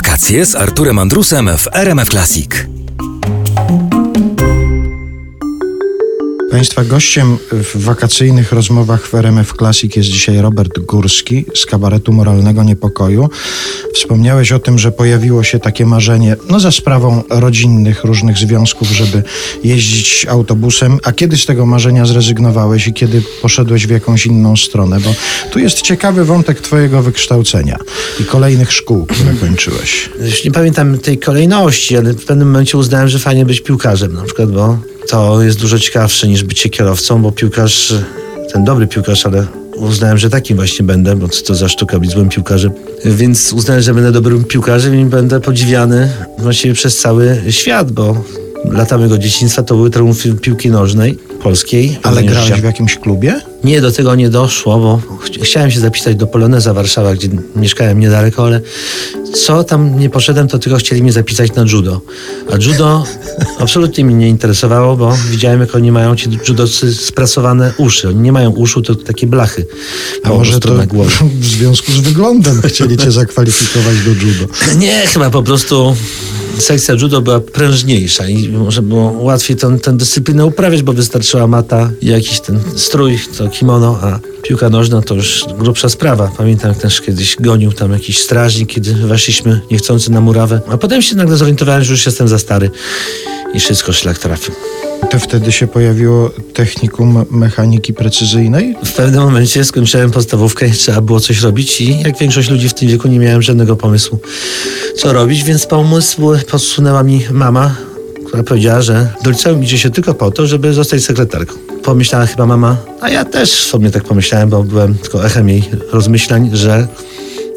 Wakacje z Arturem Andrusem w RMF Classic. Państwa gościem w wakacyjnych rozmowach w RMF Classic jest dzisiaj Robert Górski z kabaretu Moralnego Niepokoju. Wspomniałeś o tym, że pojawiło się takie marzenie, no za sprawą rodzinnych różnych związków, żeby jeździć autobusem. A kiedy z tego marzenia zrezygnowałeś i kiedy poszedłeś w jakąś inną stronę? Bo tu jest ciekawy wątek twojego wykształcenia i kolejnych szkół, które kończyłeś. Już nie pamiętam tej kolejności, ale w pewnym momencie uznałem, że fajnie być piłkarzem na przykład, bo to jest dużo ciekawsze niż bycie kierowcą, bo piłkarz, ten dobry piłkarz, ale uznałem, że takim właśnie będę, bo co to za sztuka być złym piłkarzem. Więc uznałem, że będę dobrym piłkarzem i będę podziwiany właściwie przez cały świat, bo lata mojego dzieciństwa to były triumfy piłki nożnej polskiej. Ale grałeś ja- w jakimś klubie? nie, do tego nie doszło, bo ch- chciałem się zapisać do Poloneza Warszawa, gdzie mieszkałem niedaleko, ale co tam nie poszedłem, to tylko chcieli mnie zapisać na judo. A judo absolutnie mnie nie interesowało, bo widziałem, jak oni mają ci judocy sprasowane uszy. Oni nie mają uszu, to takie blachy. A może to na głowie. w związku z wyglądem chcieli cię zakwalifikować do judo? Nie, chyba po prostu sekcja judo była prężniejsza i może było łatwiej tę, dyscyplinę uprawiać, bo wystarczyła mata i jakiś ten strój, to kimono, a piłka nożna to już grubsza sprawa. Pamiętam, też kiedyś gonił tam jakiś strażnik, kiedy weszliśmy niechcący na murawę, a potem się nagle zorientowałem, że już jestem za stary i wszystko szlak trafił. To wtedy się pojawiło technikum mechaniki precyzyjnej? W pewnym momencie skończyłem podstawówkę trzeba było coś robić i jak większość ludzi w tym wieku nie miałem żadnego pomysłu, co robić, więc pomysł podsunęła mi mama, która powiedziała, że do liceum idzie się tylko po to, żeby zostać sekretarką. Pomyślała chyba mama, a ja też sobie tak pomyślałem, bo byłem tylko echem jej rozmyślań, że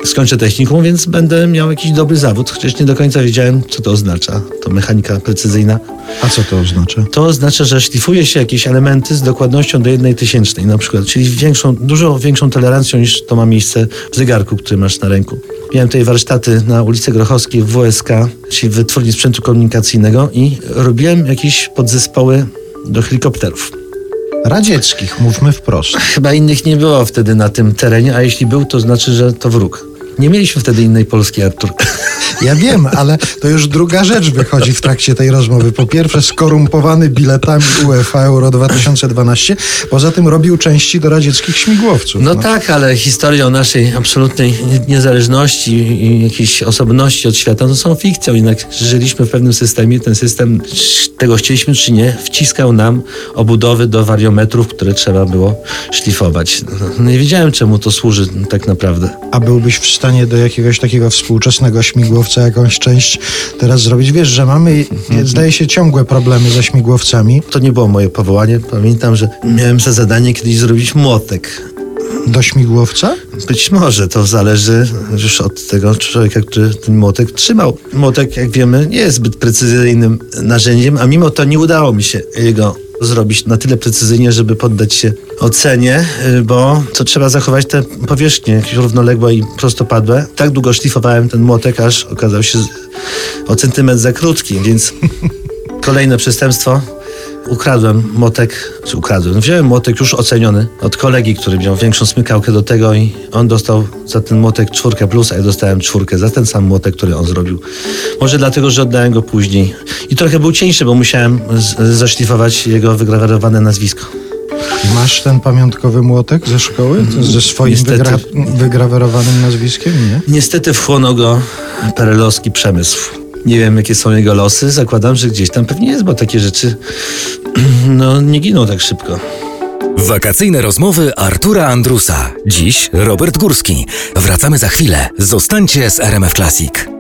skończę technikum, więc będę miał jakiś dobry zawód, chociaż nie do końca wiedziałem, co to oznacza, to mechanika precyzyjna. A co to oznacza? To oznacza, że szlifuje się jakieś elementy z dokładnością do jednej tysięcznej na przykład, czyli większą, dużo większą tolerancją niż to ma miejsce w zegarku, który masz na ręku. Miałem tutaj warsztaty na ulicy Grochowskiej w WSK, czyli w Wytwórni Sprzętu Komunikacyjnego i robiłem jakieś podzespoły do helikopterów. Radzieckich, mówmy wprost. Chyba innych nie było wtedy na tym terenie, a jeśli był, to znaczy, że to wróg. Nie mieliśmy wtedy innej Polski, Artur. Ja wiem, ale to już druga rzecz wychodzi w trakcie tej rozmowy. Po pierwsze, skorumpowany biletami UEFA Euro 2012. Poza tym robił części do radzieckich śmigłowców. No tak, ale historia o naszej absolutnej nie- niezależności i jakiejś osobności od świata to są fikcją. Jednak żyliśmy w pewnym systemie. Ten system, tego chcieliśmy czy nie, wciskał nam obudowy do wariometrów, które trzeba było szlifować. No, Nie wiedziałem, czemu to służy tak naprawdę. A byłbyś w stanie do jakiegoś takiego współczesnego śmigłowca jakąś część teraz zrobić? Wiesz, że mamy, zdaje się, ciągłe problemy ze śmigłowcami. To nie było moje powołanie. Pamiętam, że miałem za zadanie kiedyś zrobić młotek. Do śmigłowca? Być może to zależy już od tego człowieka, który ten młotek trzymał. Młotek, jak wiemy, nie jest zbyt precyzyjnym narzędziem, a mimo to nie udało mi się jego zrobić na tyle precyzyjnie, żeby poddać się ocenie, y, bo to trzeba zachować te powierzchnie jakieś równoległe i prostopadłe. Tak długo szlifowałem ten młotek, aż okazał się o centymetr za krótki, więc kolejne przestępstwo. Ukradłem młotek, czy ukradłem, wziąłem młotek już oceniony od kolegi, który miał większą smykałkę do tego i on dostał za ten młotek czwórkę plus, a ja dostałem czwórkę za ten sam młotek, który on zrobił. Może dlatego, że oddałem go później. I trochę był cieńszy, bo musiałem zaszlifować jego wygrawerowane nazwisko. Masz ten pamiątkowy młotek ze szkoły? Ze swoim Niestety. wygra- wygrawerowanym nazwiskiem? Nie? Niestety wchłonął go perelowski przemysł. Nie wiem, jakie są jego losy. Zakładam, że gdzieś tam pewnie jest, bo takie rzeczy no, nie giną tak szybko. Wakacyjne rozmowy Artura Andrusa. Dziś Robert Górski. Wracamy za chwilę. Zostańcie z RMF Classic.